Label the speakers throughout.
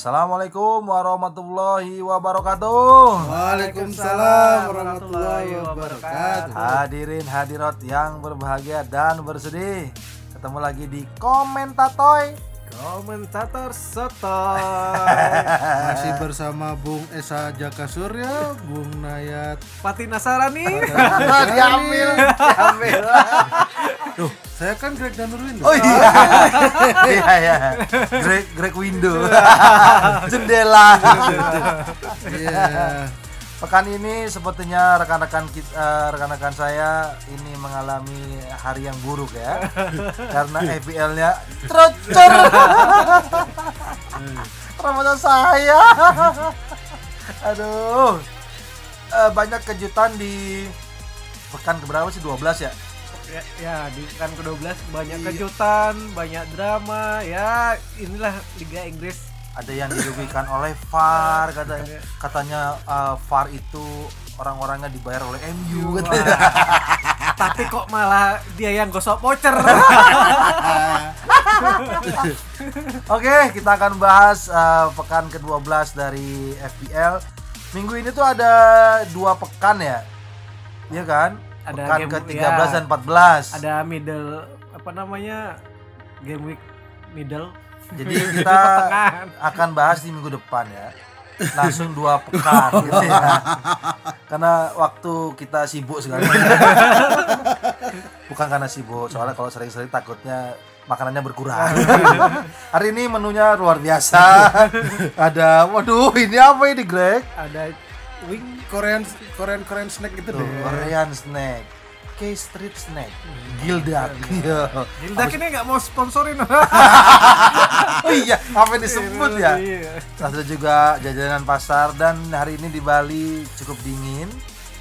Speaker 1: Assalamualaikum warahmatullahi wabarakatuh.
Speaker 2: Waalaikumsalam warahmatullahi wabarakatuh.
Speaker 1: Hadirin hadirat yang berbahagia dan bersedih. Ketemu lagi di Komentatoy.
Speaker 3: Komentator Sotoy.
Speaker 2: Masih bersama Bung Esa Jaka Surya, Bung Nayat.
Speaker 3: Pati Nasarani.
Speaker 1: diambil, diambil.
Speaker 2: Saya kan Greg Danurwin.
Speaker 1: Oh iya. Iya ya. Greg Greg window. Jendela.
Speaker 2: Iya.
Speaker 1: Pekan ini sepertinya rekan-rekan kita, rekan-rekan saya ini mengalami hari yang buruk ya, karena FPL-nya tercor. Ramadan saya. Aduh. Eh, banyak kejutan di pekan keberapa sih 12 ya?
Speaker 3: Ya, ya, di kan ke-12 banyak kejutan, banyak drama. Ya, inilah Liga Inggris.
Speaker 1: Ada yang dirugikan oleh VAR katanya katanya eh, VAR itu orang-orangnya dibayar oleh MU katanya.
Speaker 3: Tapi kok malah dia yang gosok voucher.
Speaker 1: Oke, kita akan bahas uh, pekan ke-12 dari FPL. Minggu ini tuh ada dua pekan ya. Iya kan?
Speaker 3: Ada
Speaker 1: pekan
Speaker 3: game-
Speaker 1: ke-13
Speaker 3: ya.
Speaker 1: dan 14.
Speaker 3: Ada middle apa namanya? Game week middle.
Speaker 1: Jadi kita akan bahas di minggu depan ya. Langsung dua pekan gitu ya. Karena waktu kita sibuk sekali. Bukan karena sibuk, soalnya kalau sering-sering takutnya makanannya berkurang. Hari ini menunya luar biasa. Ada, waduh, ini apa ini Greg?
Speaker 3: Ada wing
Speaker 2: Korean Korean Korean snack gitu
Speaker 1: Tuh,
Speaker 2: deh.
Speaker 1: Korean snack. K Street Snack. Gildak. Iya.
Speaker 3: Gildak ini nggak mau sponsorin.
Speaker 1: Oh iya, apa disebut ya?
Speaker 3: Iya.
Speaker 1: Ada juga jajanan pasar dan hari ini di Bali cukup dingin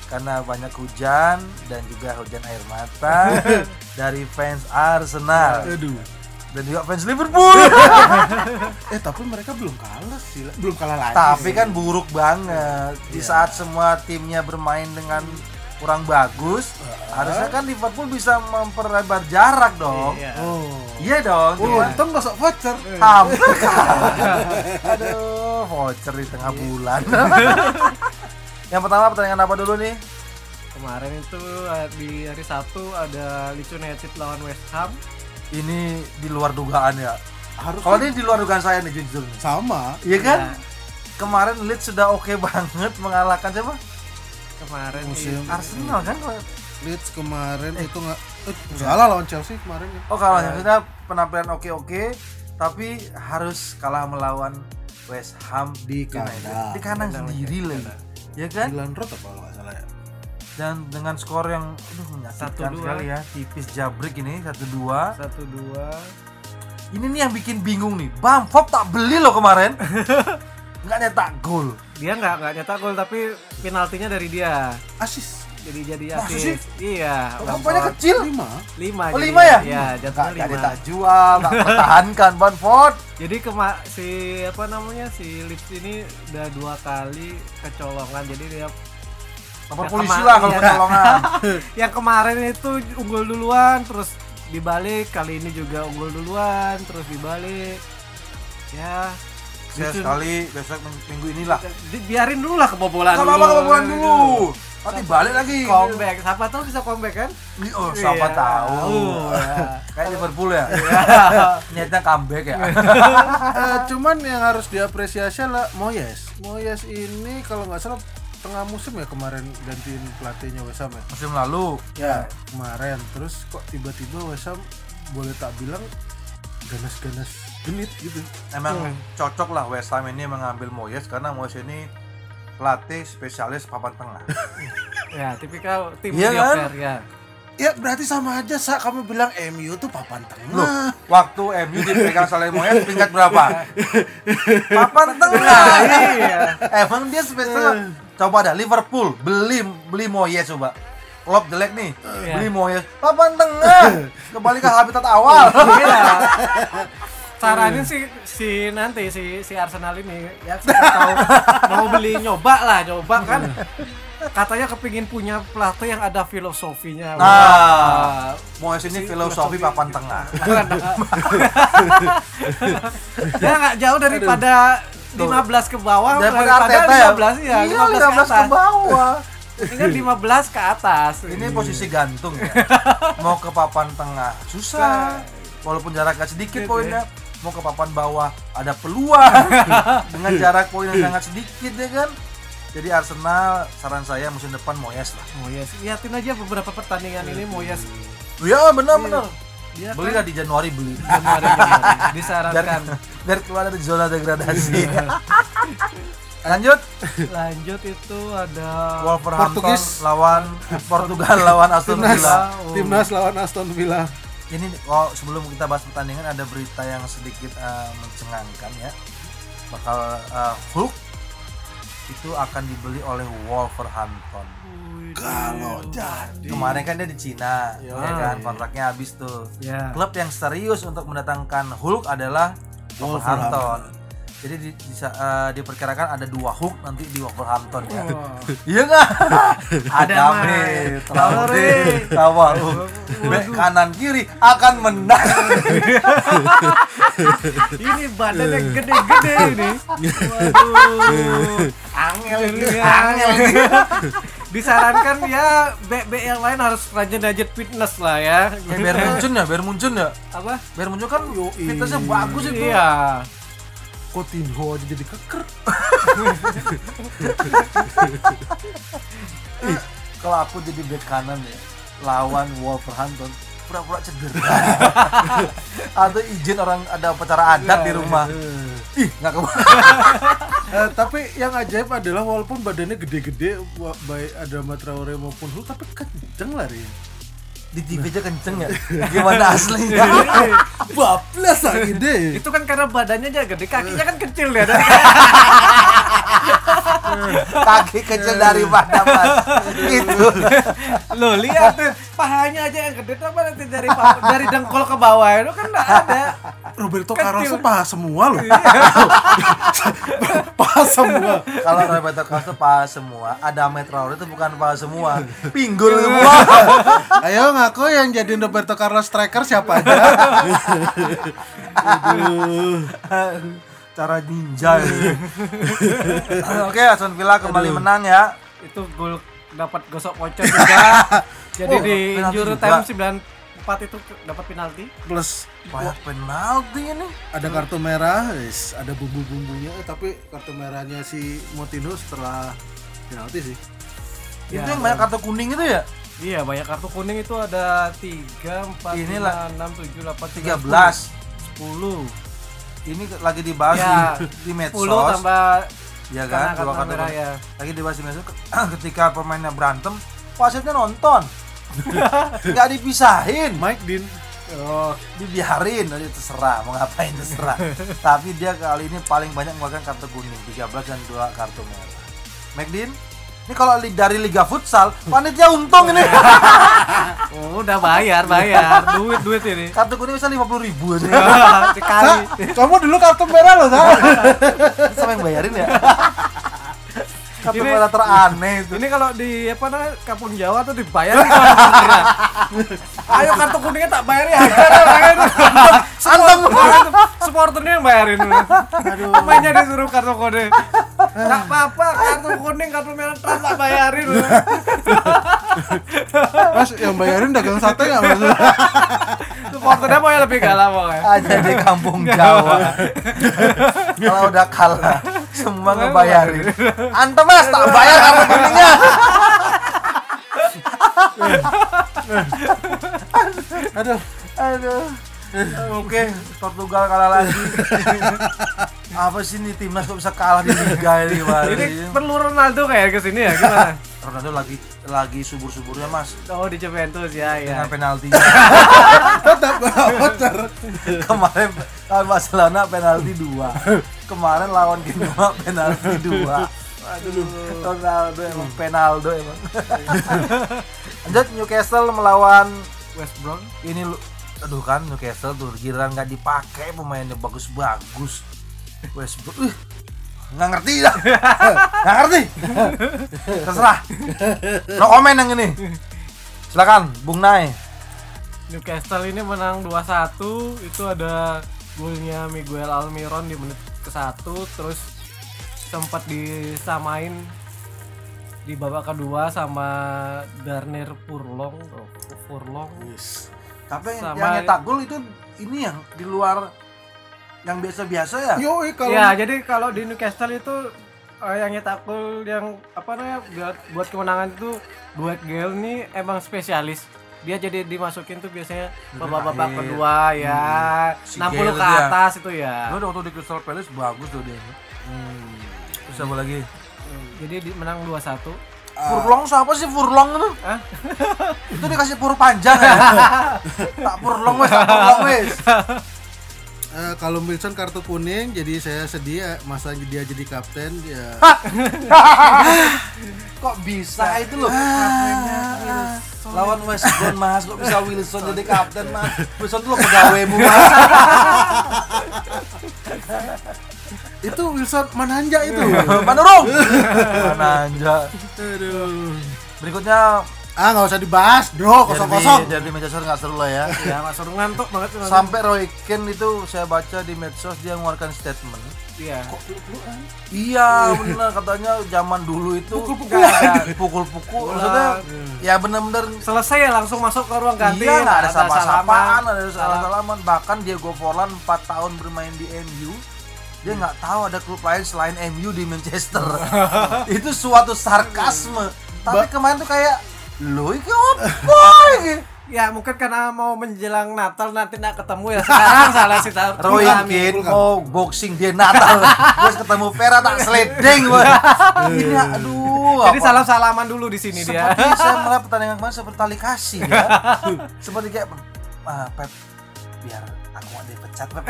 Speaker 1: karena banyak hujan dan juga hujan air mata dari fans Arsenal
Speaker 2: Aduh.
Speaker 1: Dan juga fans Liverpool.
Speaker 2: Eh tapi mereka belum kalah sih, belum kalah lagi.
Speaker 1: Tapi kan buruk banget di saat semua timnya bermain dengan kurang bagus. Harusnya kan Liverpool bisa memperlebar jarak dong.
Speaker 3: Iya.
Speaker 2: Oh.
Speaker 1: Iya dong.
Speaker 2: Oh,
Speaker 1: cuman-
Speaker 2: untung gosok voucher.
Speaker 1: Hampir. Aduh, voucher di tengah bulan. Yang pertama pertandingan apa dulu nih?
Speaker 3: Kemarin itu eh, di hari Sabtu ada Leeds United lawan West Ham.
Speaker 1: Ini di luar dugaan ya.
Speaker 2: Harus
Speaker 1: Kalau ini di luar dugaan saya nih jujur. nih.
Speaker 2: sama.
Speaker 1: Iya kan?
Speaker 3: Ya,
Speaker 1: Kemarin Leeds sudah oke banget mengalahkan siapa?
Speaker 3: kemarin
Speaker 2: Musim.
Speaker 1: Arsenal kan?
Speaker 2: Leeds kemarin itu nggak eh, salah lawan Chelsea kemarin ya.
Speaker 1: Oh kalau maksudnya penampilan oke-oke tapi harus kalah melawan West Ham
Speaker 2: Di kandang.
Speaker 1: Di kandang sendiri lagi. Ya kan?
Speaker 2: Milan Road apa kalau nggak salah ya.
Speaker 1: Dan dengan skor yang aduh menyakitkan
Speaker 3: Satu, dua.
Speaker 1: sekali ya, tipis jabrik ini 1-2.
Speaker 3: satu dua
Speaker 1: Ini nih yang bikin bingung nih. Bamford tak beli loh kemarin. Nggak nyetak gol.
Speaker 3: dia nggak nggak nyetak gol tapi penaltinya dari dia
Speaker 2: Asis
Speaker 3: jadi jadi
Speaker 1: Masa
Speaker 3: asis iya Bamford.
Speaker 1: kecil.
Speaker 2: lima.
Speaker 3: lima
Speaker 1: Oh
Speaker 3: jadi
Speaker 1: lima ya?
Speaker 3: iya
Speaker 1: Nggak
Speaker 3: jatuhnya
Speaker 1: nggak
Speaker 3: lima
Speaker 1: tak jual, nggak pertahankan Bamford.
Speaker 3: jadi kema si apa namanya si Leeds ini udah dua kali kecolongan jadi dia
Speaker 1: Lapor
Speaker 3: Ya,
Speaker 1: polisi lah kalau
Speaker 3: iya.
Speaker 1: kecolongan.
Speaker 3: yang kemarin itu unggul duluan terus dibalik kali ini juga unggul duluan terus dibalik ya
Speaker 1: Saya
Speaker 3: Leeds-
Speaker 1: sekali besok ming- minggu inilah.
Speaker 3: di- biarin dulu lah kebobolan
Speaker 1: Gak
Speaker 3: dulu
Speaker 1: apa-apa kebobolan dulu. Nanti balik lagi.
Speaker 3: comeback siapa tahu bisa comeback kan
Speaker 1: Ini, Oh, siapa
Speaker 3: Iya.
Speaker 1: tahu.
Speaker 3: ya.
Speaker 1: Kayak Liverpool ya. Niatnya comeback ya.
Speaker 2: Eh, cuman yang harus diapresiasi lah Moyes. Moyes ini kalau nggak salah tengah musim ya kemarin gantiin pelatihnya West Ham ya.
Speaker 1: Musim lalu
Speaker 2: Ya kemarin terus kok tiba-tiba West Ham boleh tak bilang ganas-ganas genit gitu.
Speaker 1: emang
Speaker 3: Hmm.
Speaker 1: cocok lah West Ham ini mengambil Moyes karena Moyes ini pelatih spesialis papan tengah.
Speaker 3: ya tipikal tim
Speaker 1: Iya kan?
Speaker 3: ya
Speaker 2: Ya berarti sama aja sa kamu bilang MU tuh papan
Speaker 1: Loh,
Speaker 2: tengah.
Speaker 1: waktu MU dipegang oleh Moyes peringkat berapa? Papan tengah.
Speaker 3: iya
Speaker 1: Emang dia spesial. Coba ada Liverpool beli beli Moyes coba. Klopp jelek nih,
Speaker 3: Iya.
Speaker 1: beli Moyes. Papan tengah. Kembali ke habitat awal.
Speaker 3: Iya. Saranin sih si nanti si si Arsenal ini ya tahu mau beli nyoba lah nyoba kan katanya kepingin punya pelatih yang ada filosofinya
Speaker 1: Nah, Moyes ini
Speaker 3: Si
Speaker 1: filosofi
Speaker 3: filosofi.
Speaker 1: papan tengah.
Speaker 3: ya nggak jauh daripada 15 ke bawah
Speaker 1: Daripada Arteta ya?
Speaker 3: 15 ya,
Speaker 1: Iya,
Speaker 3: 15,
Speaker 1: 15
Speaker 3: ke
Speaker 1: ke bawah.
Speaker 3: Ingat 15 ke atas.
Speaker 1: Ini posisi gantung ya. Mau ke papan tengah susah. Walaupun jaraknya sedikit poinnya. Mau ke papan bawah ada peluang dengan jarak poin yang sangat sedikit ya kan. Jadi Arsenal saran saya musim depan Moyes lah.
Speaker 3: Moyes, liatin aja beberapa pertandingan ini Moyes.
Speaker 1: Iya benar-benar.
Speaker 3: Dia
Speaker 1: Beli lah di Januari beli.
Speaker 3: Januari, Januari.
Speaker 1: Biar,
Speaker 3: disarankan.
Speaker 1: biar keluar dari zona degradasi. Lanjut
Speaker 3: Lanjut itu ada
Speaker 1: Wolverhampton
Speaker 2: Portugis.
Speaker 1: lawan Portugal lawan Aston
Speaker 2: Timnas,
Speaker 1: Villa.
Speaker 3: Oh.
Speaker 2: timnas lawan Aston Villa.
Speaker 1: Ini oh, sebelum kita bahas pertandingan ada berita yang sedikit eh, mencengangkan ya. Bakal eh, Hulk itu akan dibeli oleh Wolverhampton.
Speaker 2: Kalau jadi
Speaker 1: Kemarin kan dia di Cina, ya, kan
Speaker 3: iya.
Speaker 1: kontraknya habis tuh.
Speaker 3: Ya.
Speaker 1: Klub yang serius untuk mendatangkan Hulk adalah Wolverhampton. Jadi di, bisa, eh, diperkirakan ada dua Hulk nanti di Wolverhampton ya.
Speaker 3: Wah.
Speaker 1: Iya nggak?
Speaker 3: Ada
Speaker 1: Ada
Speaker 3: mah.
Speaker 1: Traore, Bek kanan kiri akan menang.
Speaker 3: Ini badannya gede-gede ini. Waduh.
Speaker 1: Angel ini, angel ini.
Speaker 3: Disarankan ya BB yang lain harus rajin-rajin fitness lah ya.
Speaker 1: Ya biar muncul ya, biar muncul ya.
Speaker 3: Apa?
Speaker 1: Biar muncul kan
Speaker 2: Yoi.
Speaker 1: fitnessnya bagus itu.
Speaker 3: Iya.
Speaker 2: Coutinho aja jadi keker.
Speaker 1: Kalau aku jadi bek kanan ya, lawan Wolverhampton pura-pura cedera. Atau izin orang ada upacara adat di rumah. Ih nggak ke
Speaker 2: Eh, tapi yang ajaib adalah walaupun badannya gede-gede baik ada Traore maupun Hulk tapi kenceng lari.
Speaker 1: di TV aja kenceng ya? Gimana aslinya
Speaker 2: Bablas lagi deh.
Speaker 3: Itu kan karena badannya aja gede, kakinya kan kecil ya. Dari
Speaker 1: kaki kecil daripada mas itu
Speaker 3: Lo lihat tuh, pahanya aja yang gede tuh apa nanti dari dari dengkul ke bawah itu kan enggak ada.
Speaker 2: Roberto. Carlos tuh paha semua loh. paha semua.
Speaker 1: kalau Roberto Carlos paha semua ada Traore itu bukan paha semua pinggul semua
Speaker 2: Ayo ngaku yang jadi Roberto Carlos striker siapa aja? Aduh.
Speaker 1: Cara ninja ya. oke Aston Villa kembali menang ya
Speaker 3: Itu gol dapat gosok pocong juga. Jadi
Speaker 1: Oh,
Speaker 3: di injury time 94 itu dapat penalti.
Speaker 2: Plus
Speaker 1: banyak penalti ini
Speaker 2: ada kartu merah, yes, ada bumbu-bumbunya eh, tapi kartu merahnya si Moutinho setelah penalti sih.
Speaker 1: itu
Speaker 3: Ya,
Speaker 1: yang banyak kartu kuning itu ya
Speaker 3: Iya, banyak kartu kuning itu ada 3, 4,
Speaker 1: Inilah.
Speaker 3: 5, 6, 7, 8,
Speaker 1: 13
Speaker 3: 10.
Speaker 1: Ini lagi dibahas
Speaker 3: Ya,
Speaker 1: di, di
Speaker 3: 10
Speaker 1: medsos
Speaker 3: tambah
Speaker 1: ya kan dua
Speaker 3: merah
Speaker 1: kuning.
Speaker 3: ya.
Speaker 1: lagi dibahas di medsos ketika pemainnya berantem wasitnya nonton. Nggak dipisahin.
Speaker 2: Mike Dean.
Speaker 3: Oh,
Speaker 1: dibiarin aja terserah mau ngapain terserah. Tapi dia kali ini paling banyak mengeluarkan kartu kuning 13 dan dua kartu merah. McDean ini kalau li- dari Liga Futsal panitia untung ini
Speaker 3: oh, udah bayar, bayar. Duit, duit ini.
Speaker 1: kartu kuning bisa 50 ribu aja
Speaker 3: Sekali.
Speaker 2: kamu dulu kartu merah loh, Sa.
Speaker 1: sama yang bayarin ya kartu
Speaker 3: Ini-
Speaker 1: merah teraneh itu
Speaker 3: Ini kalau di apa namanya kampung Jawa tuh dibayar. Ayo kartu kuningnya tak bayar ya hajar orang itu.
Speaker 1: Antem.
Speaker 3: Supporternya yang bayarin. Aduh. Mainnya disuruh kartu kuning. Enggak apa-apa kartu kuning kartu merah trans tak bayarin.
Speaker 2: Mas yang bayarin dagang sate nggak mas?
Speaker 3: Supporternya mau yang lebih galak pokoknya.
Speaker 1: aja di kampung Jawa kalau udah kalah semua ngebayarin antem mas tak bayar kartu kuningnya
Speaker 2: Aduh,
Speaker 1: aduh oke Portugal kalah lagi apa sih nih timnas kok bisa kalah di liga ini Mas?
Speaker 3: Ini perlu Ronaldo kayak ke sini ya gimana?
Speaker 1: Ronaldo lagi lagi subur suburnya mas
Speaker 3: Oh di Juventus ya ya.
Speaker 1: dengan penalti
Speaker 2: tetap voucher.
Speaker 1: kemarin lawan Barcelona penalti dua kemarin lawan Genoa penalti dua aduh Ronaldo emang penaldo emang lanjut Newcastle melawan
Speaker 3: West Brom.
Speaker 1: ini lu aduh kan Newcastle tuh giliran nggak dipakai pemainnya bagus-bagus. Westbrook ih, nggak ngerti dah. Nggak ngerti. Terserah. No comment yang ini. Silakan Bung Nai.
Speaker 3: Newcastle ini menang 2-1 itu ada golnya Miguel Almiron di menit ke 1 terus sempat disamain di babak kedua sama Darnir Purlong oh, Purlong
Speaker 1: Tapi yang-
Speaker 3: Sama-
Speaker 1: yang nyetak gol itu ini yang di luar yang biasa-biasa ya.
Speaker 2: Yoi kalau
Speaker 3: ya jadi kalau di Newcastle itu eh, yang nyetak gol yang apa namanya buat buat kemenangan itu buat Gale ini emang spesialis dia jadi dimasukin tuh biasanya babak-babak
Speaker 1: akhir.
Speaker 3: kedua ya
Speaker 1: Si
Speaker 3: 60
Speaker 1: Gale
Speaker 3: ke
Speaker 1: ya.
Speaker 3: atas itu ya
Speaker 1: Lo udah waktu di Crystal Palace bagus tuh dia. Terus apa lagi?
Speaker 3: jadi di, menang 2-1
Speaker 1: Furlong siapa sih Furlong itu?
Speaker 3: Hah?
Speaker 1: itu dikasih pur panjang ya? tak Furlong wes, tak Furlong wes.
Speaker 2: Eh, kalau Wilson kartu kuning jadi saya sedih ya, masa dia jadi kapten ya
Speaker 1: Kok bisa itu loh? Lawan West Brom mas, kok bisa Wilson jadi kapten mas? Wilson tuh lo pegawaimu mas.
Speaker 2: Itu Wilson mananja itu
Speaker 1: Mana dong? Mana aja.
Speaker 2: aduh
Speaker 1: Berikutnya
Speaker 2: ah nggak usah dibahas bro kosong kosong
Speaker 1: Derby, derby Manchester nggak seru lah ya.
Speaker 3: ya nggak seru ngantuk banget.
Speaker 1: Sampai Roy Keane itu saya baca di medsos dia mengeluarkan statement.
Speaker 3: iya
Speaker 1: Iya benar katanya zaman dulu itu
Speaker 3: Pukul-pukulan.
Speaker 1: pukul-pukul. Maksudnya ya benar-benar
Speaker 3: selesai ya langsung masuk ke ruang ganti
Speaker 1: Iya nggak ada
Speaker 3: salaman.
Speaker 1: ada salah-salaman. Bahkan Diego Forlan 4 tahun bermain di MU, dia nggak tahu ada klub lain selain MU di Manchester. itu suatu sarkasme. Tapi kemarin tuh kayak lo iki apa iki?
Speaker 3: ya mungkin karena mau menjelang Natal nanti nggak ketemu ya sekarang salah sih tahu
Speaker 1: Roy Keane mau boxing dia Natal, terus ketemu Vera tak sliding, boy. Ini aduh.
Speaker 3: jadi salam salaman dulu di sini dia
Speaker 1: seperti saya melihat pertandingan kemarin seperti tali kasih ya. seperti kayak ah, Pep biar aku mau dipecat Pep.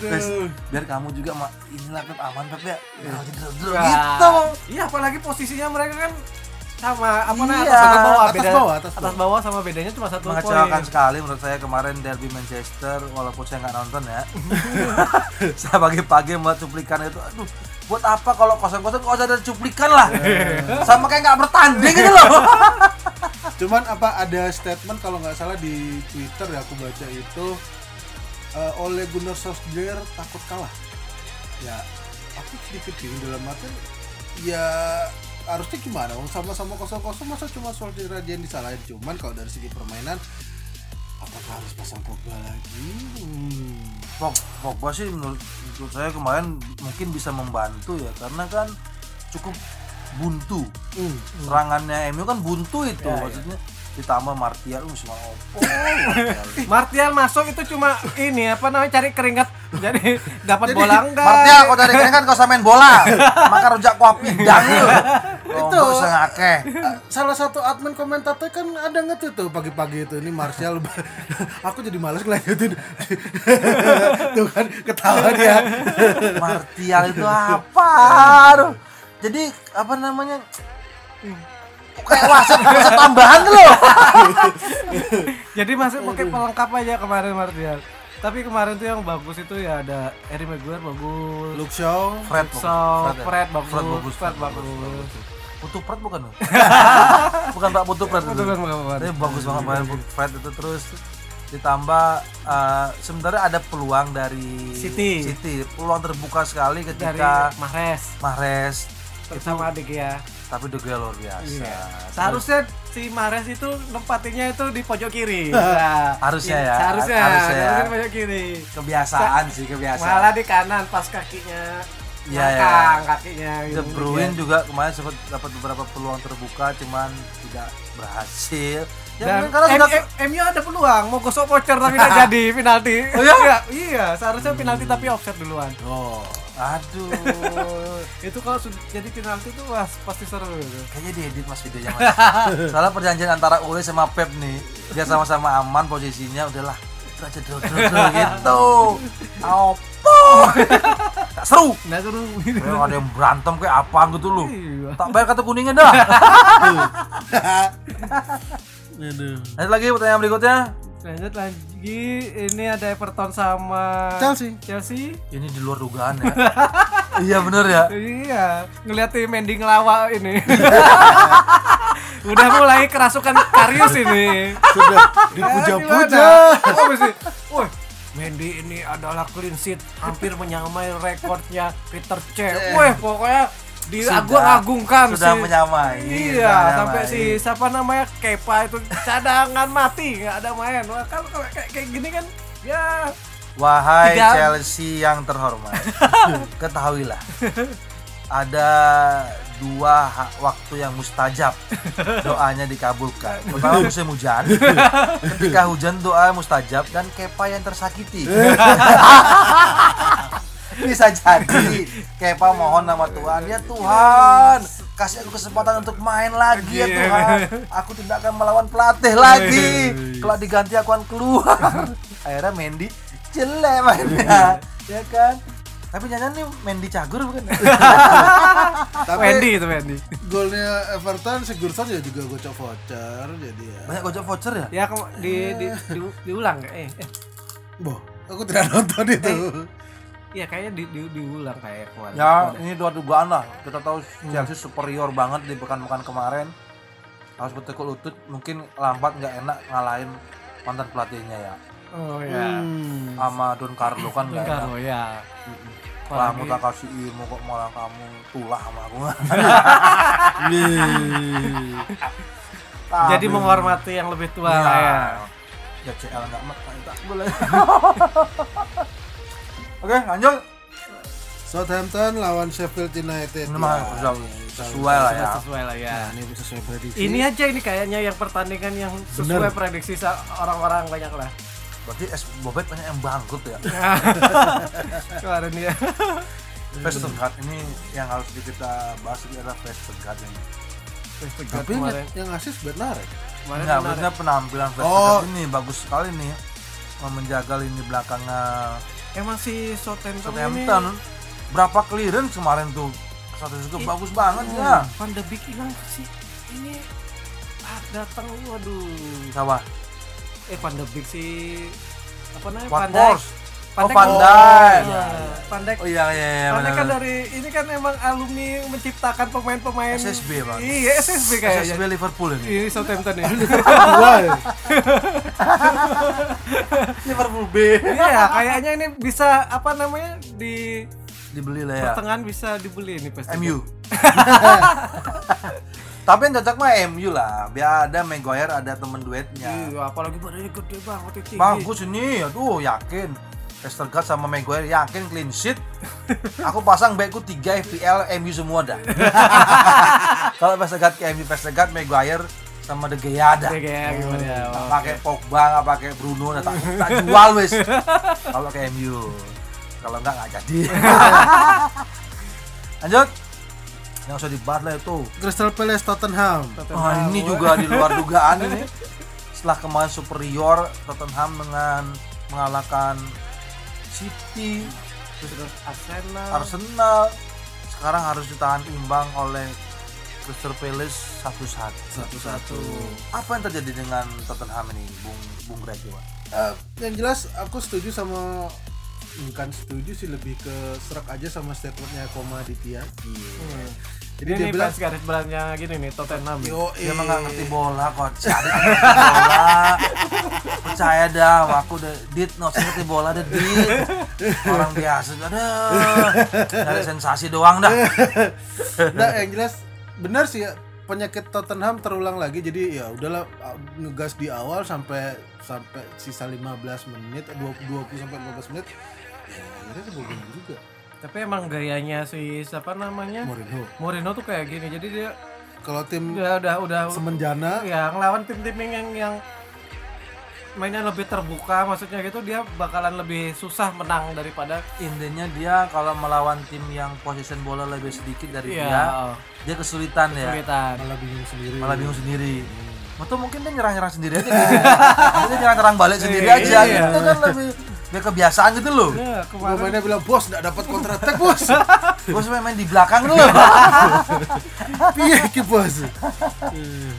Speaker 1: Terus, biar kamu juga ma- inilah Pep aman Pep ya. Ya, gitu.
Speaker 3: iya apalagi posisinya mereka kan sama apa
Speaker 1: Iya,
Speaker 3: atas bawah
Speaker 2: atas
Speaker 3: beda
Speaker 2: bawah, atas
Speaker 3: atas bawah. sama bedanya cuma satu
Speaker 1: Mengecewakan sekali menurut saya kemarin derby Manchester walaupun saya nggak nonton ya. saya pagi-pagi melihat cuplikan itu aduh buat apa kalau kosong-kosong? Kok usah ada cuplikan lah? Sama kayak nggak bertanding gitu loh.
Speaker 2: Cuman apa ada statement kalau nggak salah di Twitter ya aku baca itu eh, oleh Gunnar Solskjaer takut kalah. Ya aku sedikit bingung dalam arti ya harusnya gimana sama-sama kosong kosong masa cuma Solskjaer yang disalahin cuman kalau dari segi permainan apakah harus pasang Pogba lagi hmm.
Speaker 1: Pog- Pogba sih menurut, menurut saya kemarin mungkin bisa membantu ya karena kan cukup buntu
Speaker 2: Hmm.
Speaker 1: serangannya MU kan buntu itu
Speaker 3: Ya, ya.
Speaker 1: Ditambah Martial uh semua opo.
Speaker 3: Martial masuk itu cuma ini apa namanya cari keringat. Jadi dapat bola enggak?
Speaker 1: Martial kau dari kalian kan kau sama main bola. Maka rujak kuah pindang. Lu
Speaker 2: Itu.
Speaker 1: itu ngake
Speaker 2: salah satu admin komentator kan ada nge tuh pagi-pagi itu ini Martial. Aku jadi males ngelanjutin. Tuh kan ketawa dia.
Speaker 1: Martial itu apa? Aduh. jadi apa namanya kayak wasit wasit tambahan tuh loh.
Speaker 3: Jadi masuk pakai pelengkap aja kemarin Martial tapi kemarin tuh yang bagus itu ya ada Harry Maguire bagus.
Speaker 2: Luke Shaw.
Speaker 1: Fred
Speaker 3: So,
Speaker 1: bagus.
Speaker 3: Fred bagus,
Speaker 1: Fred bagus.
Speaker 3: Fred bagus.
Speaker 1: Putu Fred bukan loh bukan Pak Putu Fred. Itu.
Speaker 3: Bukan, bukan, bukan.
Speaker 1: Tapi bagus banget main Fred itu. Terus ditambah eh, sebenarnya ada peluang dari
Speaker 3: City.
Speaker 1: City. Peluang terbuka sekali
Speaker 3: dari
Speaker 1: ketika
Speaker 3: Mahrez
Speaker 1: Mahrez
Speaker 3: bersama adik ya
Speaker 1: tapi De Gea luar biasa
Speaker 3: Iya. Seharusnya si Mahrez itu nempatinya itu di pojok kiri. Nah,
Speaker 1: Harusnya
Speaker 3: iya,
Speaker 1: ya,
Speaker 3: Seharusnya,
Speaker 1: harusnya ya.
Speaker 3: harusnya di pojok kiri.
Speaker 1: kebiasaan sih kebiasaan
Speaker 3: Malah di kanan pas kakinya
Speaker 1: Iya,
Speaker 3: ngangkang kakinya
Speaker 1: De
Speaker 3: gitu.
Speaker 1: Bruyne juga kemarin sempat dapat beberapa peluang terbuka cuman tidak berhasil ya
Speaker 3: Dan
Speaker 1: karena
Speaker 3: M- MU ada peluang mau gosok voucher tapi tidak jadi penalti.
Speaker 1: Oh iya?
Speaker 3: iya, iya, seharusnya penalti tapi offset duluan.
Speaker 2: oh
Speaker 1: aduh.
Speaker 3: Itu kalau sudah jadi penalti itu wah pasti seru gitu.
Speaker 1: kayaknya diedit mas videonya mas soalnya perjanjian antara Ule sama Pep nih dia sama-sama aman posisinya udahlah itu aja draw gitu. Apa? Tak seru.
Speaker 3: Nah, seru. Gitu.
Speaker 1: Ada yang berantem kayak apa gitu loh.
Speaker 3: Iya.
Speaker 1: tak bayar kartu kuningnya dah.
Speaker 2: Aduh.
Speaker 1: Ada lagi pertanyaan berikutnya
Speaker 3: Lanjut lagi, ini ada Everton sama
Speaker 2: Chelsea
Speaker 3: Chelsea.
Speaker 1: ini di luar dugaan ya iya bener ya
Speaker 3: Iya, ngeliat tim mending lawa ini. Udah mulai kerasukan Karius ini.
Speaker 2: sudah dipuja-puja
Speaker 3: Oh, mesti. Woi, Mendy ini adalah clean sheet hampir menyamai rekornya Peter Cech. Wah, pokoknya diagung-agungkan
Speaker 1: sudah
Speaker 3: si-
Speaker 1: menyamai,
Speaker 3: Iya,
Speaker 1: sudah
Speaker 3: sampai
Speaker 1: menyamai.
Speaker 3: si siapa namanya Kepa itu cadangan mati, nggak ada main. Wah, kalau kayak, kayak gini kan ya
Speaker 1: Wahai
Speaker 3: Tiga-
Speaker 1: Chelsea yang terhormat, ketahuilah ada dua waktu yang mustajab doanya dikabulkan. Pertama musim hujan, ketika hujan doa mustajab dan Kepa yang tersakiti. Bisa jadi Kepa mohon nama Tuhan ya Tuhan kasih aku kesempatan untuk main lagi ya
Speaker 3: Iya.
Speaker 1: Tuhan. Aku tidak akan melawan pelatih lagi. Kalau diganti aku akan keluar. Akhirnya Mendy jelek mainnya, ya kan? Tapi jangan nih Mendy cagur bukan?
Speaker 2: Tapi
Speaker 3: Wendy itu Wendy.
Speaker 2: golnya Everton Sigurdsson ya juga gocok voucher jadi ya.
Speaker 1: Banyak gocok voucher ya?
Speaker 3: Ya di, di, di- diulang? Eh, eh.
Speaker 2: Boh, aku tidak nonton itu.
Speaker 3: Iya kayaknya di, di, diulang kayak kemarin.
Speaker 1: Ya, ini dua dugaan lah. Kita tahu Chelsea superior banget di pekan-pekan kemarin. Harus betul lutut, mungkin lambat nggak enak ngalahin mantan pelatihnya ya.
Speaker 3: Oh ya.
Speaker 2: Hmm.
Speaker 1: Sama Don Carlo kan nggak enak.
Speaker 3: Enggak ya.
Speaker 1: Kamu tak kasih ilmu kok malah kamu tulah sama aku.
Speaker 3: Jadi menghormati yang lebih tua
Speaker 1: Iya.
Speaker 3: lah ya.
Speaker 1: Ya CL nggak mat, tak boleh. Oke, lanjut.
Speaker 2: Southampton lawan Sheffield United.
Speaker 1: Ini mah
Speaker 2: Ya,
Speaker 1: sudah sesuai lah ya.
Speaker 3: Sesuai lah ya.
Speaker 2: Nah, ini sesuai prediksi.
Speaker 3: Ini aja ini kayaknya yang pertandingan yang sesuai
Speaker 2: Bener.
Speaker 3: prediksi sa- orang-orang banyak lah.
Speaker 1: Berarti es bobet banyak yang bangkrut ya.
Speaker 3: Kemarin ya.
Speaker 1: Vestergaard ini yang harus kita bahas ini adalah Vestergaard ini.
Speaker 2: Tapi
Speaker 3: kemarin.
Speaker 2: yang ngasih benar ya.
Speaker 3: Kemarin
Speaker 1: Enggak, maksudnya penampilan
Speaker 2: Oh.
Speaker 1: Vestergaard ini bagus sekali nih menjaga lini belakangnya
Speaker 3: Emang si Southampton, ini
Speaker 1: Southampton. Berapa clearance kemarin tuh? Satu juga bagus banget
Speaker 3: Hmm,
Speaker 1: ya.
Speaker 3: Van de Beek hilang sih. Ini ah, datang waduh.
Speaker 1: Siapa?
Speaker 3: Eh Van de Beek si apa namanya? Van Dijk. Van
Speaker 1: Oh. Van Dijk.
Speaker 3: Ah, Van Dijk.
Speaker 1: Oh iya iya iya
Speaker 3: Van Dijk kan dari ini kan emang alumni menciptakan pemain-pemain
Speaker 1: SSB, Bang.
Speaker 3: Iya, SSB kayaknya.
Speaker 1: SSB Liverpool ini.
Speaker 3: Ini Southampton ya.
Speaker 2: Ya.
Speaker 1: Liverpool B.
Speaker 3: Iya, kayaknya ini bisa apa namanya di
Speaker 1: Dibeli lah ya.
Speaker 3: pertengahan bisa dibeli ini pasti.
Speaker 1: MU. Tapi yang cocok mah MU lah. Biar ada Maguire, ada temen duetnya.
Speaker 3: Iya, apalagi badannya gede banget itu.
Speaker 1: Bagus ini, aduh yakin. Vestergaard sama Maguire yakin clean sheet. Aku pasang baikku 3 FPL MU semua dah. Kalau Vestergaard ke MU, Vestergaard, Maguire sama De Gea
Speaker 3: kayak gimana ya?
Speaker 1: Nggak pakai Pogba, nggak pakai Bruno, dah tak, tak jual wis. Kalau ke MU. Kalau enggak nggak jadi. Lanjut. Yang usah dibahas lah itu.
Speaker 2: Crystal Palace Tottenham.
Speaker 3: Tottenham.
Speaker 1: Wah ini juga di luar dugaan ini. Setelah kemarin superior Tottenham dengan mengalahkan City,
Speaker 3: Terus Arsenal.
Speaker 1: Arsenal, sekarang harus ditahan imbang oleh Crystal Palace satu-satu.
Speaker 2: Satu-satu.
Speaker 1: Apa yang terjadi dengan Tottenham ini, Bung Bung Greg Iwan?
Speaker 2: Eh, yang jelas aku setuju sama bukan setuju sih lebih ke serak aja sama statementnya Koma Aditya.
Speaker 3: Hmm.
Speaker 2: Jadi
Speaker 3: Ini
Speaker 2: dia bilang,
Speaker 3: garis besarnya gini nih Tottenham.
Speaker 2: yo
Speaker 1: Dia emang nggak ngerti bola kok. Cari ngerti bola. Percaya dah, aku udah dit no ngerti bola deh dit. Orang biasa, aduh. Cari sensasi doang dah.
Speaker 2: Nah, yang jelas benar sih ya penyakit Tottenham terulang lagi jadi ya udahlah uh, ngegas di awal sampai sampai sisa 15 menit eh, 20 20 sampai 15 menit ya akhirnya kebobolan juga
Speaker 3: Tapi emang gayanya si siapa namanya?
Speaker 2: Mourinho
Speaker 3: Mourinho tuh kayak gini. Jadi dia
Speaker 2: kalau tim
Speaker 3: udah udah udah
Speaker 2: semenjana
Speaker 3: ya ngelawan tim-tim yang yang mainnya lebih terbuka maksudnya gitu dia bakalan lebih susah menang daripada
Speaker 1: Intinya dia kalau melawan tim yang possession bola lebih sedikit dari
Speaker 3: Iya,
Speaker 1: dia, dia kesulitan ya.
Speaker 3: kesulitan.
Speaker 2: malah bingung sendiri
Speaker 1: Malah bingung sendiri. Atau mungkin dia nyerang-nyerang sendiri aja. gitu. dia nyerang-nyerang balik sendiri
Speaker 3: Iya,
Speaker 1: aja.
Speaker 3: iya.
Speaker 1: Itu kan lebih biar kebiasaan gitu loh.
Speaker 3: Ya, kemarin
Speaker 2: Pemainnya bilang bos nggak dapat counter attack bos
Speaker 1: Gue sampai main di belakang dulu.
Speaker 2: piye ki bos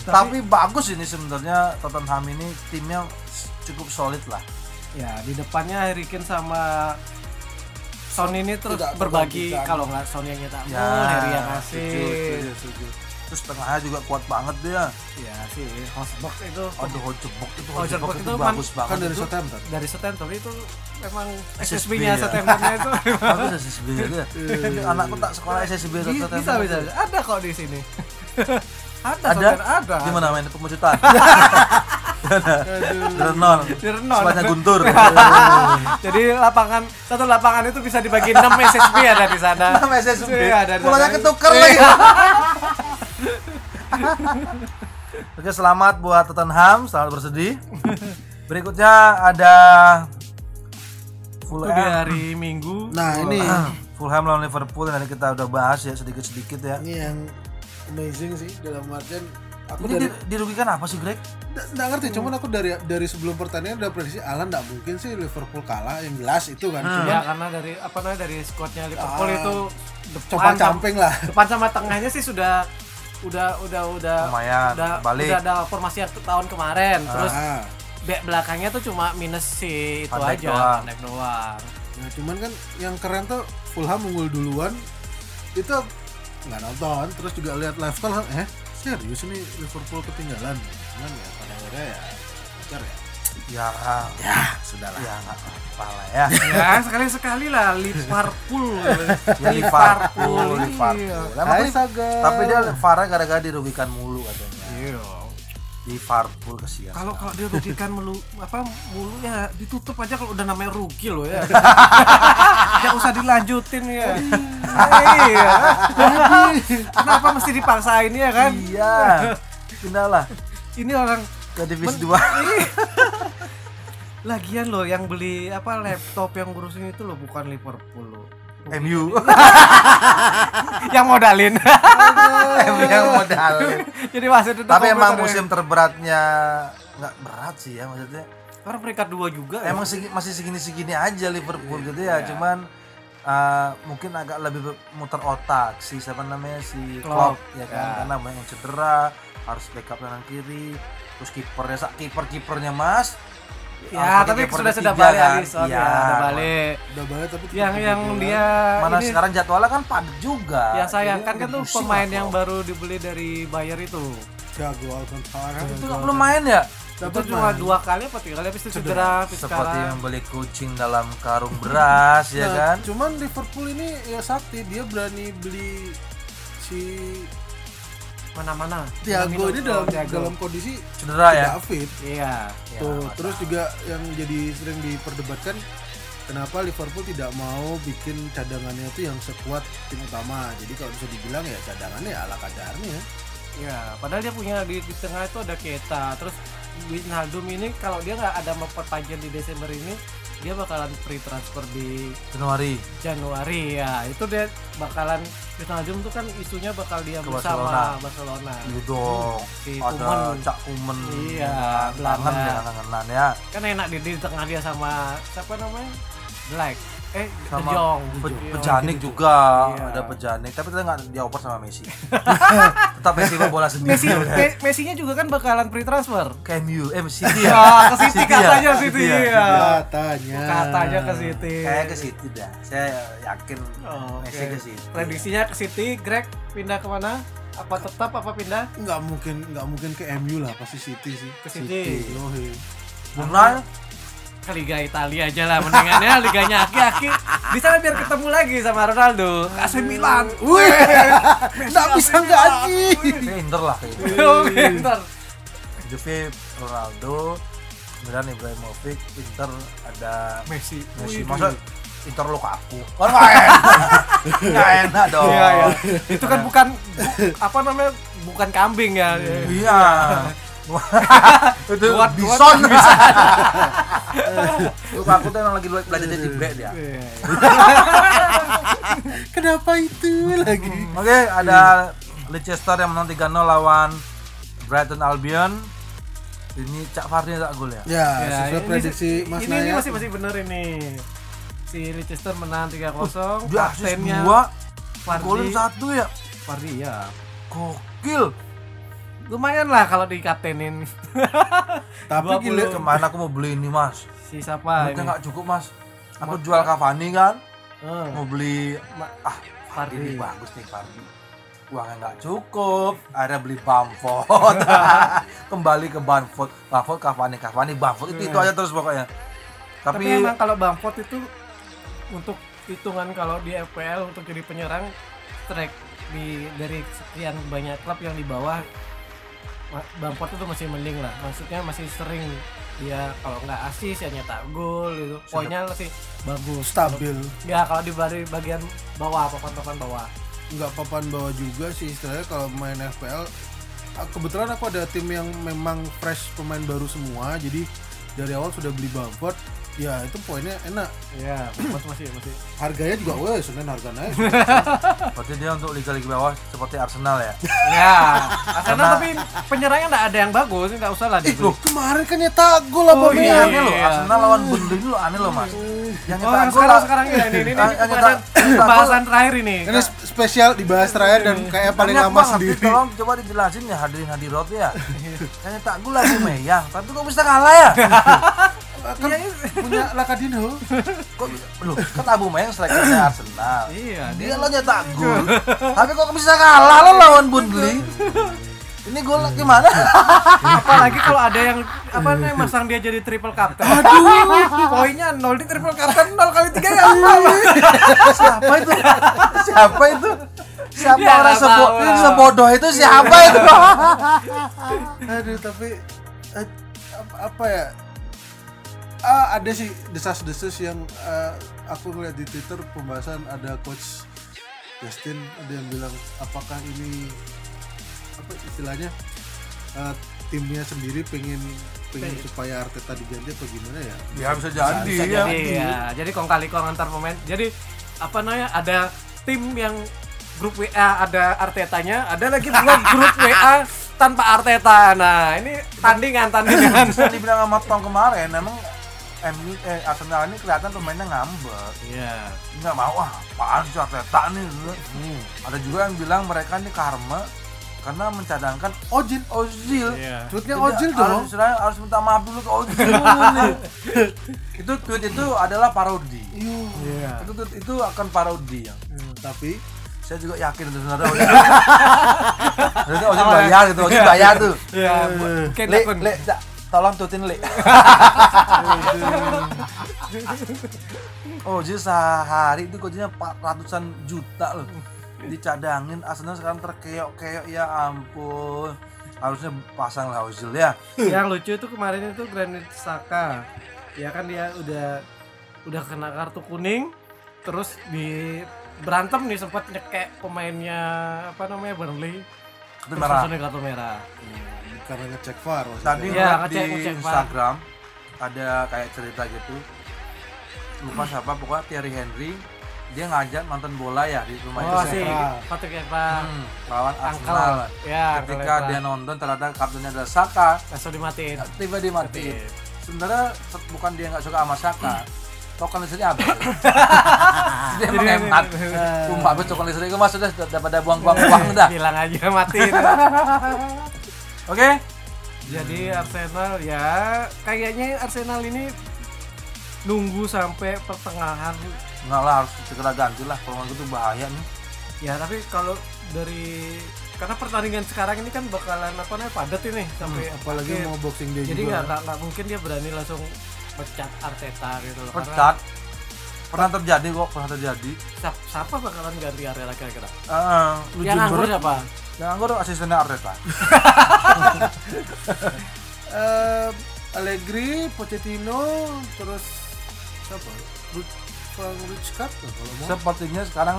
Speaker 1: Tapi bagus ini sebenarnya Tottenham ini timnya cukup solid lah.
Speaker 3: ya di depannya Harry Kane sama Son ini terus
Speaker 2: Tidak
Speaker 3: berbagi
Speaker 2: tergantikan.
Speaker 3: kalau nggak Son yang nyetak
Speaker 1: Ya,
Speaker 3: Harry yang
Speaker 1: setuju,
Speaker 3: ngasih.
Speaker 1: Terus tengahnya juga kuat banget dia.
Speaker 3: Iya si Hosberg itu.
Speaker 1: Aduh Hojebok itu Hojebok itu
Speaker 3: itu man-
Speaker 1: bagus banget
Speaker 2: kan dari Southampton
Speaker 3: dari Southampton itu emang
Speaker 1: SSB
Speaker 3: SSB-nya
Speaker 1: ya.
Speaker 3: Southampton-nya itu.
Speaker 1: Bagus SSB dia. Anakku tak sekolah SSB Southampton.
Speaker 3: bisa bisa ada kok di sini. Ada
Speaker 1: ada?
Speaker 3: Southampton, ada.
Speaker 1: Di mana main pemucutan Renon. sepanjang Guntur.
Speaker 3: Jadi lapangan satu lapangan itu bisa dibagi 6 SSB ada di sana.
Speaker 1: Nama SSB
Speaker 3: Iya, ada sana.
Speaker 1: ketukar lagi Oke selamat buat Tottenham selamat bersedih. Berikutnya ada
Speaker 3: itu di
Speaker 1: Fulham
Speaker 3: hari Minggu.
Speaker 2: Nah ini
Speaker 1: Fulham lawan Liverpool yang tadi kita udah bahas ya sedikit-sedikit ya.
Speaker 2: Ini yang amazing sih dalam artian aku
Speaker 1: ini
Speaker 2: dari
Speaker 1: di- dirugikan apa sih Greg?
Speaker 2: nggak ngerti cuman aku dari dari sebelum pertandingan udah prediksi Alan nggak mungkin sih Liverpool kalah yang jelas itu kan cuman
Speaker 3: ya karena dari apa namanya dari squadnya Liverpool
Speaker 2: Ah,
Speaker 3: itu depan
Speaker 2: camping lah.
Speaker 3: depan sama tengahnya sih sudah udah udah udah
Speaker 1: Lumayan,
Speaker 3: udah
Speaker 1: balik.
Speaker 3: udah ada formasi yang tahun kemarin. Terus
Speaker 2: Ah,
Speaker 3: back belakangnya tuh cuma minus si itu
Speaker 1: Van Dijk
Speaker 3: aja
Speaker 1: doang.
Speaker 3: Van Dijk doang.
Speaker 2: Nah cuman kan yang keren tuh Fulham unggul duluan itu nggak nonton. Terus juga lihat live call eh serius ini Liverpool ketinggalan? Cuman ya pada akhirnya ya bocor ya
Speaker 1: Ya,
Speaker 2: ya sudahlah
Speaker 1: ya nggak apa lah ya.
Speaker 3: ya sekali sekali lah Liverpool
Speaker 1: Ya Liverpool,
Speaker 3: Iya.
Speaker 1: Liverpool. Emang
Speaker 2: Saga
Speaker 1: tapi dia Farah gara-gara dirugikan mulu katanya.
Speaker 3: Iya.
Speaker 1: Liverpool kesian.
Speaker 3: Kalau kalau dia rugikan mulu apa mulu ya ditutup aja kalau udah namanya rugi loh ya. Gak usah dilanjutin ya. iya. Kenapa mesti dipaksain ya kan?
Speaker 1: Iya. Pindahlah
Speaker 3: Ini orang
Speaker 1: ke divisi 2.
Speaker 3: lagian loh yang beli apa laptop yang ngurusin itu loh bukan Liverpool loh.
Speaker 1: MU.
Speaker 3: yang modalin.
Speaker 1: MU yang modal.
Speaker 3: Jadi masih tetap
Speaker 1: Tapi emang
Speaker 3: komputernya.
Speaker 1: musim terberatnya nggak berat sih ya maksudnya.
Speaker 3: orang peringkat dua juga ya.
Speaker 1: Emang segi- masih segini-segini aja Liverpool gitu ya. Cuman uh, mungkin agak lebih muter otak si siapa namanya si
Speaker 3: Klopp,
Speaker 1: Klopp ya kan
Speaker 3: ya.
Speaker 1: karena banyak yang cedera harus backup kanan kiri terus kipernya sak kiper kipernya mas
Speaker 3: ya tapi sudah sudah balik
Speaker 1: kan. Iya.
Speaker 3: ya, udah balik.
Speaker 2: udah balik tapi
Speaker 3: Yang yang
Speaker 2: kebobolan.
Speaker 3: dia
Speaker 1: mana
Speaker 3: ini-
Speaker 1: sekarang jadwalnya kan padat juga
Speaker 3: yang sayangkan
Speaker 1: Jadi
Speaker 3: kan tuh pemain yang
Speaker 1: Klopp.
Speaker 3: baru dibeli dari Bayer itu
Speaker 2: Thiago Alcantara
Speaker 1: itu nggak belum main ya
Speaker 3: itu
Speaker 2: dapat
Speaker 3: cuma
Speaker 2: main.
Speaker 3: dua kali apa tiga kali habis itu cedera
Speaker 1: seperti
Speaker 3: sekarang
Speaker 1: membeli kucing dalam karung beras ya
Speaker 2: Nah,
Speaker 1: kan
Speaker 2: cuman Liverpool ini ya sakti dia berani beli si
Speaker 3: mana-mana
Speaker 2: Thiago
Speaker 3: Minamino,
Speaker 2: ini dalam
Speaker 3: Thiago.
Speaker 2: dalam kondisi
Speaker 1: cedera ya
Speaker 2: tidak fit
Speaker 3: iya
Speaker 1: Ya,
Speaker 2: Tuh,
Speaker 1: nggak
Speaker 2: terus juga yang jadi sering diperdebatkan kenapa Liverpool tidak mau bikin cadangannya itu yang sekuat tim utama. Jadi kalau bisa dibilang ya cadangannya ala kadarnya.
Speaker 3: iya padahal dia punya di, di tengah itu ada Keita terus Wijnaldum ini kalau dia nggak ada memperpanjang di Desember ini dia bakalan free transfer di
Speaker 1: Januari.
Speaker 3: Januari ya. Itu dia bakalan Wijnaldum tuh kan isunya bakal dia
Speaker 1: Ke
Speaker 3: bersama Barcelona.
Speaker 1: Iya dong
Speaker 3: Si
Speaker 1: ada
Speaker 3: Kuman.
Speaker 1: Cak Kumen
Speaker 3: Iya,
Speaker 1: kangen
Speaker 3: Belanda.
Speaker 1: ya ya.
Speaker 3: Kan enak di, di tengah dia sama siapa namanya? Black eh De
Speaker 1: sama
Speaker 3: Jong
Speaker 1: Pe-
Speaker 3: Iya.
Speaker 1: Pejanik juga
Speaker 3: Iya.
Speaker 1: ada Pejanik. Tapi kita nggak dioper sama Messi. Tetap Messi bawa bola sendiri.
Speaker 3: Messi Me- Messi-nya juga kan bakalan free transfer.
Speaker 1: Ke MU eh City ya
Speaker 3: ya ke City
Speaker 1: City ya?
Speaker 3: katanya
Speaker 1: City
Speaker 3: City
Speaker 1: ya?
Speaker 3: ya
Speaker 2: Katanya.
Speaker 3: katanya ke City.
Speaker 1: Kayak ke City dah. Saya yakin
Speaker 3: Oh,
Speaker 1: Messi
Speaker 3: oke.
Speaker 1: ke City.
Speaker 3: Prediksinya ke City. Greg pindah ke mana apa tetap apa pindah?
Speaker 2: Nggak mungkin nggak mungkin ke MU lah. Pasti City sih.
Speaker 3: ke City.
Speaker 2: Yohe.
Speaker 1: Bunga
Speaker 3: ke Liga Italia aja lah mendingan ya liganya aki-aki. Di sana biar ketemu lagi sama Ronaldo. AC Milan.
Speaker 2: Wih, nggak bisa gaji.
Speaker 1: ke Inter lah kayak gitu.
Speaker 3: Oke, ntar.
Speaker 1: Juve Ronaldo kemudian Ibrahimovic Inter ada
Speaker 3: Messi.
Speaker 1: Messi. Masa Inter Lukaku? Kan nggak enak. Nggak enak dong.
Speaker 3: Iya, iya. Itu kan bukan bu- apa namanya? Bukan kambing ya.
Speaker 1: iya itu
Speaker 3: Kuat, kuat.
Speaker 1: bison Lukaku tuh emang lagi belajar jadi back dia
Speaker 3: Iya.
Speaker 2: Kenapa itu lagi?
Speaker 1: Oke, ada Leicester yang menang 3-0 lawan Brighton Albion. Ini Cak Fardi tak gol ya?
Speaker 2: Ya,
Speaker 3: Ya,
Speaker 2: sesuai
Speaker 3: ini-
Speaker 2: prediksi Mas
Speaker 3: ini, ini
Speaker 2: Naya.
Speaker 3: masih masih bener ini. Si Leicester menang 3-0.
Speaker 1: Dia asis
Speaker 3: kaptennya
Speaker 1: dua, golin satu ya.
Speaker 3: Fardi ya.
Speaker 1: Gokil.
Speaker 3: Lumayan lah kalau dikaptenin.
Speaker 2: Tapi
Speaker 3: 20.
Speaker 2: gila
Speaker 1: Ke mana aku mau beli ini mas?
Speaker 3: Si siapa
Speaker 1: Duitnya nggak cukup mas. Aku
Speaker 3: Ma-
Speaker 1: jual Cavani kan,
Speaker 3: Eh,
Speaker 1: mau beli
Speaker 3: Ma-
Speaker 1: ah Fardi ini bagus nih Fardi. uangnya nggak cukup akhirnya beli Bamford kembali ke Bamford Bamford Cavani Cavani Bamford itu itu aja terus pokoknya
Speaker 3: Tapi,
Speaker 1: tapi,
Speaker 3: emang kalau Bamford itu untuk hitungan kalau di FPL untuk jadi penyerang strike di dari sekian banyak klub yang di bawah Bamford itu masih mending lah. Maksudnya masih sering dia kalau nggak asis ya nyetak gol gitu. Poinnya masih bagus.
Speaker 2: stabil
Speaker 3: Ya kalau di bagian bawah papan-papan bawah.
Speaker 2: nggak papan bawah juga sih istilahnya kalau main FPL ah, kebetulan aku ada tim yang memang fresh pemain baru semua jadi dari awal sudah beli Bamford ya itu poinnya enak
Speaker 3: Ya, Bamford masih masih.
Speaker 2: harganya juga wah senin harga naik
Speaker 1: berarti dia untuk liga-liga bawah seperti Arsenal ya
Speaker 3: Ya, Arsenal
Speaker 1: Karena-
Speaker 3: tapi penyerangnya nggak ada yang bagus, nggak usah lah dibeli.
Speaker 2: loh kemarin kan nyetak gol apa
Speaker 3: Oh, iya.
Speaker 1: aneh loh, Arsenal lawan Burnley loh aneh loh mas yang
Speaker 3: Oh,
Speaker 1: nyetak gol
Speaker 3: sekarang
Speaker 1: lah-
Speaker 3: sekarang ya ini ini, ini bahasan, terakhir ini.
Speaker 2: ini sp- spesial dibahas terakhir dan kayak paling lama sendiri
Speaker 1: Tolong coba dijelasin ya hadirin hadirat ya. Yang nyetak gol lagi Meyang, tapi kok bisa kalah ya?
Speaker 2: Kan punya Lakadino
Speaker 1: Kok bisa? Loh, kan Abu Meyang strikernya Arsenal.
Speaker 3: Iya,
Speaker 1: Dia lo nyetak gol, tapi kok bisa kalah lo lawan Burnley? Ini gol gimana?
Speaker 3: apalagi kalau ada yang apa nih masang dia jadi triple captain. Aduh, poinnya nol di triple captain nol kali tiga ya apa?
Speaker 1: siapa itu? Siapa itu? Siapa
Speaker 3: Ya,
Speaker 1: orang sebo- sebodoh itu siapa itu?
Speaker 2: aduh tapi eh, apa, apa ya ah, ada sih desas-desus yang eh, aku ngeliat di Twitter pembahasan ada coach Justin ada yang bilang apakah ini apa istilahnya eh, timnya sendiri pengen pengen supaya Arteta diganti apa gimana ya
Speaker 1: Ya bisa jadi
Speaker 3: Bisa
Speaker 1: ya.
Speaker 3: jadi ya. Jadi kong kali kong antar pemain. Jadi apa namanya ada tim yang grup WA ada Artetanya, ada lagi pula grup WA tanpa Arteta. Nah, ini tandingan tandingan.
Speaker 1: Bisa dibilang sama Tom kemarin, emang MU eh Arsenal ini kelihatan pemainnya ngambek.
Speaker 3: Iya.
Speaker 1: nggak mau ah apaan sih Arteta nih ada juga yang bilang mereka ini karma karena mencadangkan
Speaker 2: Ojin
Speaker 1: Ozil
Speaker 3: Iya.
Speaker 2: tweetnya
Speaker 1: harus,
Speaker 2: dong
Speaker 1: istilahnya harus minta maaf dulu ke Ozil nih. itu tweet itu adalah parodi
Speaker 2: Iya.
Speaker 3: Iya.
Speaker 1: itu tweet itu akan parodi ya.
Speaker 2: tapi
Speaker 1: saya juga yakin itu sebenarnya Ozil Ternyata Ozil bayar gitu Ozil bayar tuh
Speaker 3: Iya, mungkin
Speaker 1: le le tolong tutin le Ozil sehari itu gajinya 400an juta loh. Dicadangin Arsenal sekarang terkeok-keok ya ampun. Harusnya pasang lah Ozil ya.
Speaker 3: Yang lucu itu kemarin itu Granit Saka. Ya kan dia udah udah kena kartu kuning terus di berantem nih sempat nyekek pemainnya apa namanya Burnley
Speaker 1: Kartu
Speaker 3: terus
Speaker 1: merah.
Speaker 3: langsung di kartu merah.
Speaker 2: Karena ngecek VAR maksudnya.
Speaker 1: tadi
Speaker 3: Iya,
Speaker 1: ngeliat
Speaker 3: ngecek-
Speaker 1: di
Speaker 3: ngecek.
Speaker 1: Instagram ada kayak cerita gitu. Lupa siapa pokoknya Thierry Henry dia ngajak nonton bola ya di rumah
Speaker 3: oh
Speaker 1: itu.
Speaker 3: Patrick Evra
Speaker 1: Hmm, lawan Arsenal.
Speaker 3: Ya
Speaker 1: ketika dia nonton ternyata kartunya adalah Saka.
Speaker 3: Langsung dimatiin.
Speaker 1: Tiba dia mati sebenarnya se- bukan dia nggak suka sama Saka token listriknya habis dia
Speaker 3: Jadi-
Speaker 1: menghemat sumpah habis token listrik itu mas sudah daripada buang-buang uang dah.
Speaker 3: bilang aja matiin.
Speaker 1: Oke.
Speaker 3: Jadi Arsenal ya kayaknya Arsenal ini nunggu sampai pertengahan.
Speaker 1: Nggak lah harus segera ganti lah. Kalau gitu bahaya nih.
Speaker 3: Ya tapi kalau dari karena pertandingan sekarang ini kan bakalan apa namanya padat ini sampai
Speaker 2: apalagi
Speaker 3: akhir.
Speaker 2: mau boxing day
Speaker 3: jadi
Speaker 2: juga
Speaker 3: nggak nggak nggak mungkin dia berani langsung pecat Arteta gitu loh. Karena
Speaker 1: pecat pernah terjadi kok pernah terjadi
Speaker 3: siap- siapa bakalan ganti Arteta kira-kira?
Speaker 1: Eh,
Speaker 3: Yang nganggur siapa?
Speaker 1: yang nganggur asistennya Arteta
Speaker 2: Eh, Allegri, Pochettino, terus siapa? Rijkaard lah kalau mau.
Speaker 1: sepertinya sekarang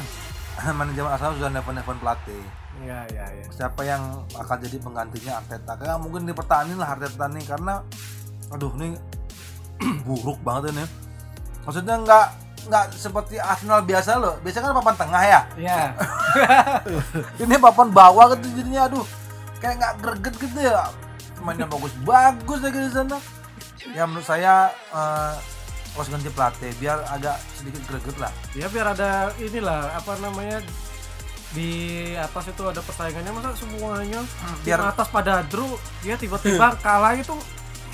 Speaker 1: manajemen Arsenal sudah nelfon-nelfon pelatih
Speaker 3: Iya iya iya.
Speaker 1: siapa yang akan jadi penggantinya Arteta kayak mungkin dipertahanin lah Arteta nih karena aduh ini buruk banget ini. Maksudnya nggak nggak seperti Arsenal biasa loh. Biasanya kan papan tengah ya?
Speaker 3: Iya.
Speaker 1: ini papan bawah gitu jadinya aduh. Kayak nggak greget gitu ya. Mainnya bagus bagus lagi di sana. Ya menurut saya eh, harus ganti pelatih biar agak sedikit greget lah.
Speaker 3: Ya biar ada inilah apa namanya di atas itu ada persaingannya. Masa semuanya
Speaker 1: biar-
Speaker 3: biar atas pada draw dia tiba-tiba kalah itu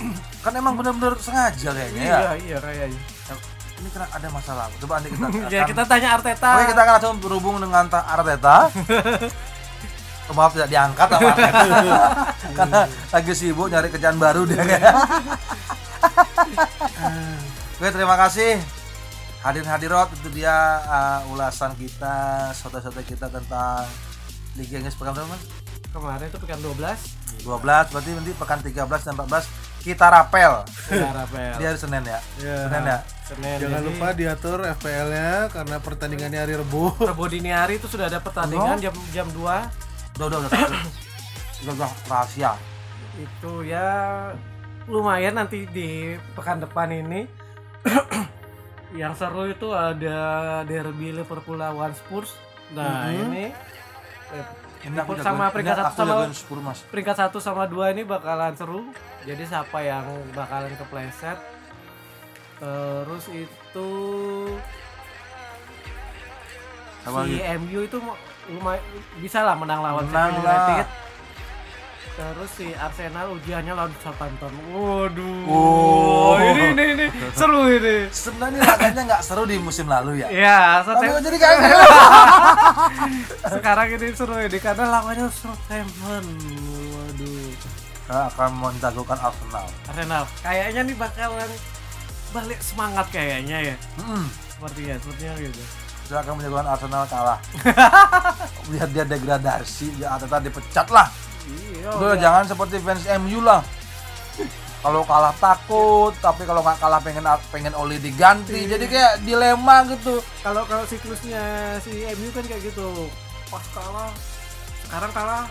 Speaker 1: kan emang bener-bener sengaja kayaknya ya.
Speaker 3: Iya iya kayaknya.
Speaker 1: Ini kena ada masalah. Coba nanti kita
Speaker 3: Ya kita tanya Arteta.
Speaker 1: Oke kita akan langsung berhubung dengan Ta- Arteta. Oh, Maaf tidak diangkat sama Arteta. Karena lagi sibuk nyari kerjaan baru dia. Oke terima kasih. Hadir hadirat itu dia uh, ulasan kita Soto-soto kita tentang Liga Inggris pekan berapa?
Speaker 3: Kemarin itu pekan 12.
Speaker 1: 12 berarti nanti pekan 13 dan 14 kita rapel
Speaker 3: Ya, Rafael.
Speaker 1: Dia hari Senin ya
Speaker 2: Ya.
Speaker 1: Senin ya
Speaker 3: Senin.
Speaker 2: Jangan
Speaker 3: Jadi,
Speaker 2: lupa diatur FPL-nya karena pertandingannya hari Rebu.
Speaker 3: Rabu dini hari itu sudah ada pertandingan jam jam 2
Speaker 1: Udah udah udah Udah udah rahasia
Speaker 3: itu ya lumayan nanti di pekan depan ini yang seru itu ada derby Liverpool lawan Spurs nah
Speaker 2: Mhm.
Speaker 3: ini eh,
Speaker 1: Ini Jagoin-
Speaker 3: sama peringkat satu sama
Speaker 1: Mas.
Speaker 3: peringkat satu sama dua ini bakalan seru jadi siapa yang bakalan kepleset terus itu
Speaker 1: Apa
Speaker 3: si
Speaker 1: lagi?
Speaker 3: MU itu lumayan bisa lah menang lawan
Speaker 1: Menang.
Speaker 3: United terus si Arsenal ujiannya lawan Southampton waduh
Speaker 1: Oh.
Speaker 3: ini ini ini seru ini
Speaker 1: Sebenarnya laganya nggak seru di musim lalu ya.
Speaker 3: ya
Speaker 1: Tapi
Speaker 3: Southampton-
Speaker 1: jadi kayak gitu.
Speaker 3: sekarang ini seru ini karena lawannya Southampton waduh
Speaker 1: Nah, akan menjagokan Arsenal.
Speaker 3: Arsenal kayaknya nih bakalan balik semangat kayaknya ya
Speaker 1: Hmm.
Speaker 3: sepertinya sepertinya gitu
Speaker 1: Saya akan menjagokan Arsenal kalah. Lihat dia degradasi, ya Arteta dipecat lah.
Speaker 3: Iya
Speaker 1: Udah jangan seperti fans MU lah. Kalau kalah takut, tapi kalau nggak kalah pengen pengen Oli diganti. Jadi kayak dilema gitu.
Speaker 3: kalau kalau siklusnya si MU kan kayak gitu pas kalah sekarang kalah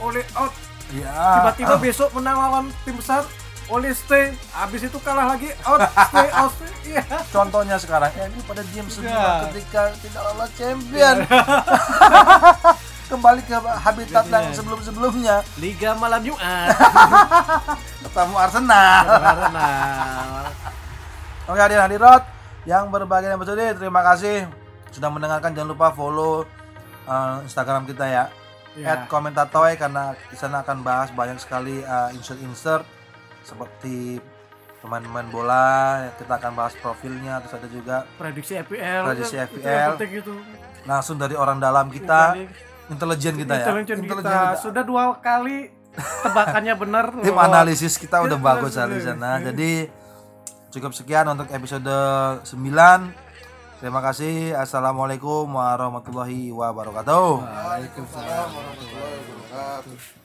Speaker 3: oleh out
Speaker 1: Ya.
Speaker 3: tiba-tiba besok menang lawan tim besar oleh stay habis itu kalah lagi out stay out stay iya
Speaker 1: Contohnya sekarang MU pada diam semua
Speaker 3: Ya.
Speaker 1: ketika tidak lolos champion. Kembali ke habitat yang sebelum-sebelumnya.
Speaker 3: Liga malam Jumat.
Speaker 1: Ketemu Arsenal. Oke hadir hadirat yang berbagai episode terima kasih sudah mendengarkan. Jangan lupa follow uh, Instagram kita ya.
Speaker 3: Ya.
Speaker 1: at komentatoy karena di sana akan bahas banyak sekali uh, insert-insert seperti pemain-pemain bola. Kita akan bahas profilnya terus ada juga
Speaker 3: prediksi FPL
Speaker 1: Prediksi
Speaker 3: itu- itu
Speaker 1: FPL.
Speaker 3: yang penting itu
Speaker 1: langsung dari orang dalam kita intelijen kita ya
Speaker 3: intelijen kita.
Speaker 1: Intelijen kita.
Speaker 3: sudah dua kali tebakannya benar
Speaker 1: tim
Speaker 3: loh.
Speaker 1: analisis kita udah bagus di sana. Jadi cukup sekian untuk episode 9. Terima kasih. Assalamualaikum warahmatullahi wabarakatuh.
Speaker 2: Waalaikumsalam warahmatullahi wabarakatuh.